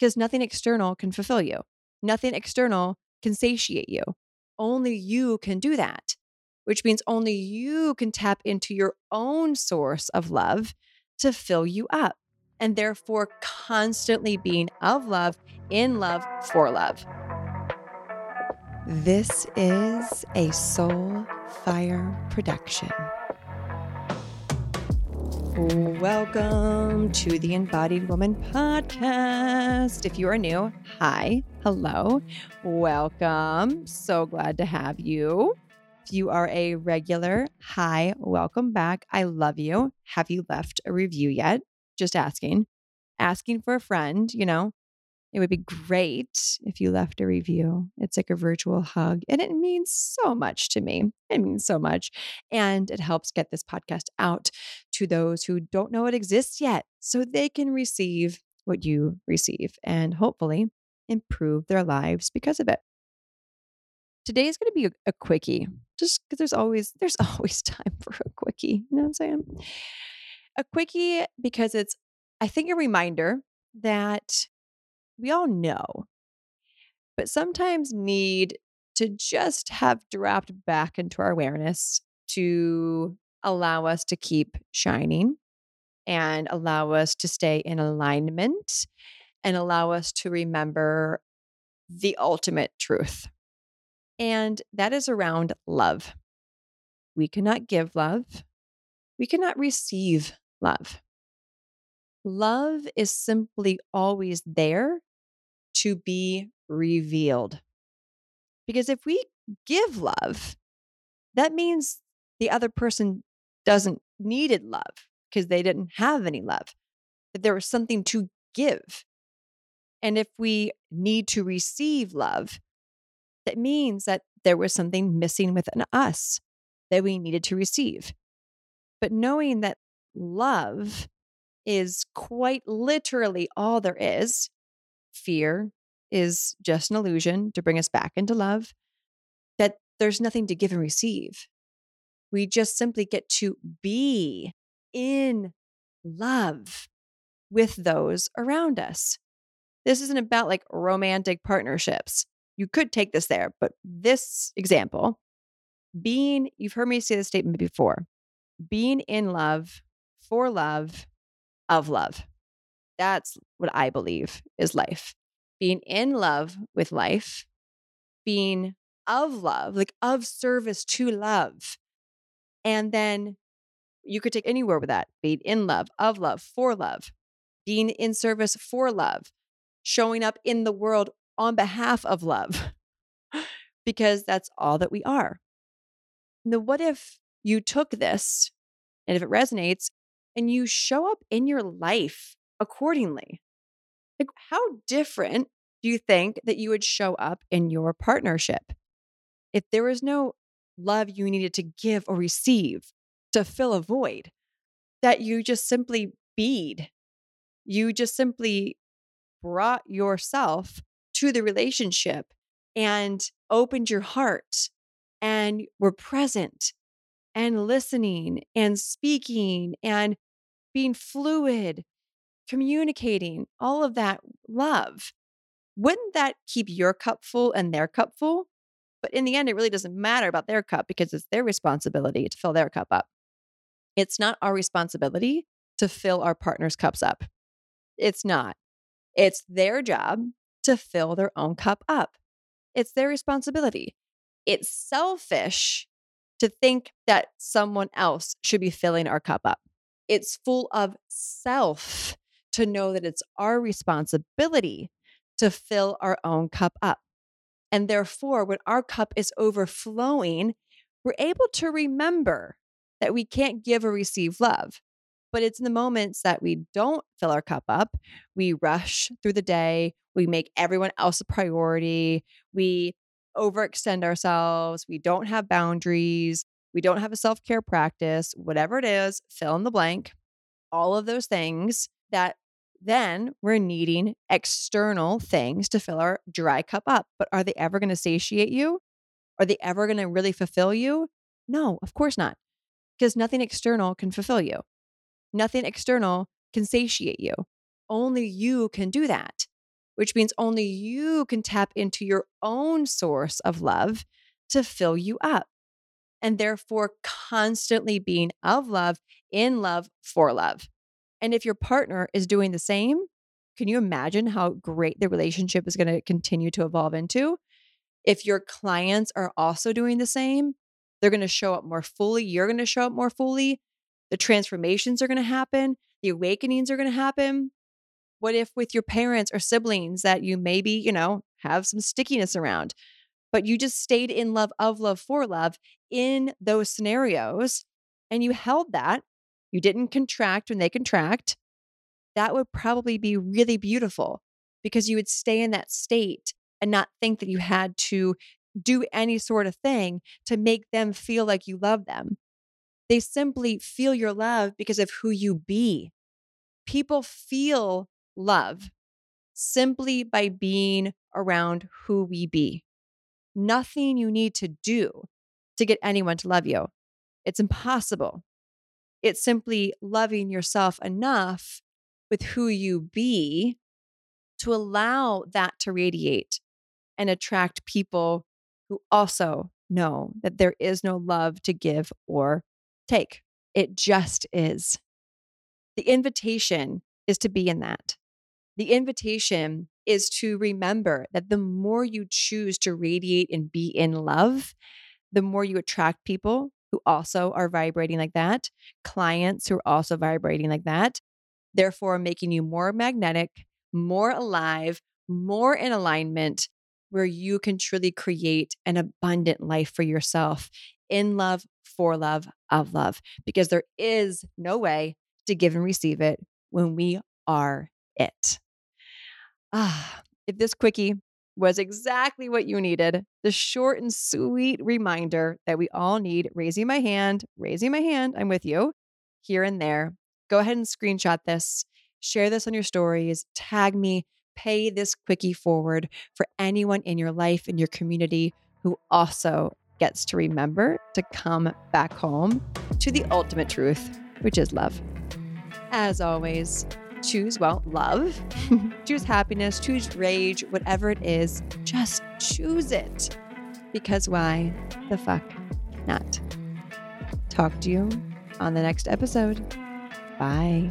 because nothing external can fulfill you. Nothing external can satiate you. Only you can do that, which means only you can tap into your own source of love to fill you up and therefore constantly being of love, in love, for love. This is a Soul Fire production. Welcome to the Embodied Woman podcast. If you are new, hi, hello, welcome. So glad to have you. If you are a regular, hi, welcome back. I love you. Have you left a review yet? Just asking. Asking for a friend, you know, it would be great if you left a review. It's like a virtual hug, and it means so much to me. It means so much. And it helps get this podcast out to those who don't know it exists yet so they can receive what you receive and hopefully improve their lives because of it. Today is going to be a, quickie, just because there's always there's always time for a quickie. You know what I'm saying? A quickie because it's I think a reminder that we all know, but sometimes need to just have dropped back into our awareness to allow us to keep shining and allow us to stay in alignment and allow us to remember the ultimate truth. And that is around love. We cannot give love, we cannot receive love. Love is simply always there to be revealed. Because if we give love, that means the other person doesn't needed love because they didn't have any love. That there was something to give. And if we need to receive love, that means that there was something missing within us that we needed to receive. But knowing that love is quite literally all there is, fear is just an illusion to bring us back into love, that there's nothing to give and receive. We just simply get to be in love with those around us. This isn't about like romantic partnerships. You could take this there, but this example, being, you've heard me say this statement before, being in love, for love, of love. That's what I believe is life being in love with life, being of love, like of service to love. And then you could take anywhere with that being in love, of love, for love, being in service for love, showing up in the world on behalf of love, because that's all that we are. Now, what if you took this and if it resonates and you show up in your life accordingly? Like, how different do you think that you would show up in your partnership? If there was no love you needed to give or receive to fill a void, that you just simply bead, you just simply brought yourself to the relationship and opened your heart and were present and listening and speaking and being fluid communicating, all of that love, wouldn't that keep your cup full and their cup full? But in the end, it really doesn't matter about their cup because it's their responsibility to fill their cup up. It's not our responsibility to fill our partner's cups up. It's not. It's their job to fill their own cup up. It's their responsibility. It's selfish to think that someone else should be filling our cup up. It's full of self to know that it's our responsibility to fill our own cup up. And therefore, when our cup is overflowing, we're able to remember that we can't give or receive love. But it's in the moments that we don't fill our cup up, we rush through the day, we make everyone else a priority, we overextend ourselves, we don't have boundaries, we don't have a self care practice, whatever it is, fill in the blank, all of those things that then we're needing external things to fill our dry cup up. But are they ever going to satiate you? Are they ever going to really fulfill you? No, of course not. Because nothing external can fulfill you. Nothing external can satiate you. Only you can do that, which means only you can tap into your own source of love to fill you up. And therefore, constantly being of love, in love, for love. And if your partner is doing the same, can you imagine how great the relationship is going to continue to evolve into? If your clients are also doing the same, they're going to show up more fully. You're going to show up more fully. The transformations are going to happen. The awakenings are going to happen. What if with your parents or siblings that you maybe, you know, have some stickiness around, but you just stayed in love, of love, for love in those scenarios and you held that? You didn't contract when they contract. That would probably be really beautiful because you would stay in that state and not think that you had to do any sort of thing to make them feel like you love them. They simply feel your love because of who you be. People feel love simply by being around who we be. Nothing you need to do to get anyone to love you. It's impossible. It's simply loving yourself enough with who you be to allow that to radiate and attract people who also know that there is no love to give or take. It just is. The invitation is to be in that. The invitation is to remember that the more you choose to radiate and be in love, the more you attract people who also are vibrating like that, clients who are also vibrating like that, therefore making you more magnetic, more alive, more in alignment, where you can truly create an abundant life for yourself in love, for love, of love, because there is no way to give and receive it when we are it. Ah, if this quickie was exactly what you needed, the short and sweet reminder that we all need raising my hand, raising my hand, I'm with you here and there. Go ahead and screenshot this, share this on your stories, tag me, pay this quickie forward for anyone in your life, in your community who also gets to remember to come back home to the ultimate truth, which is love. As always, choose, well, love, choose happiness, choose rage, whatever it is, just choose it. Because why the fuck not? Talk to you on the next episode. Bye.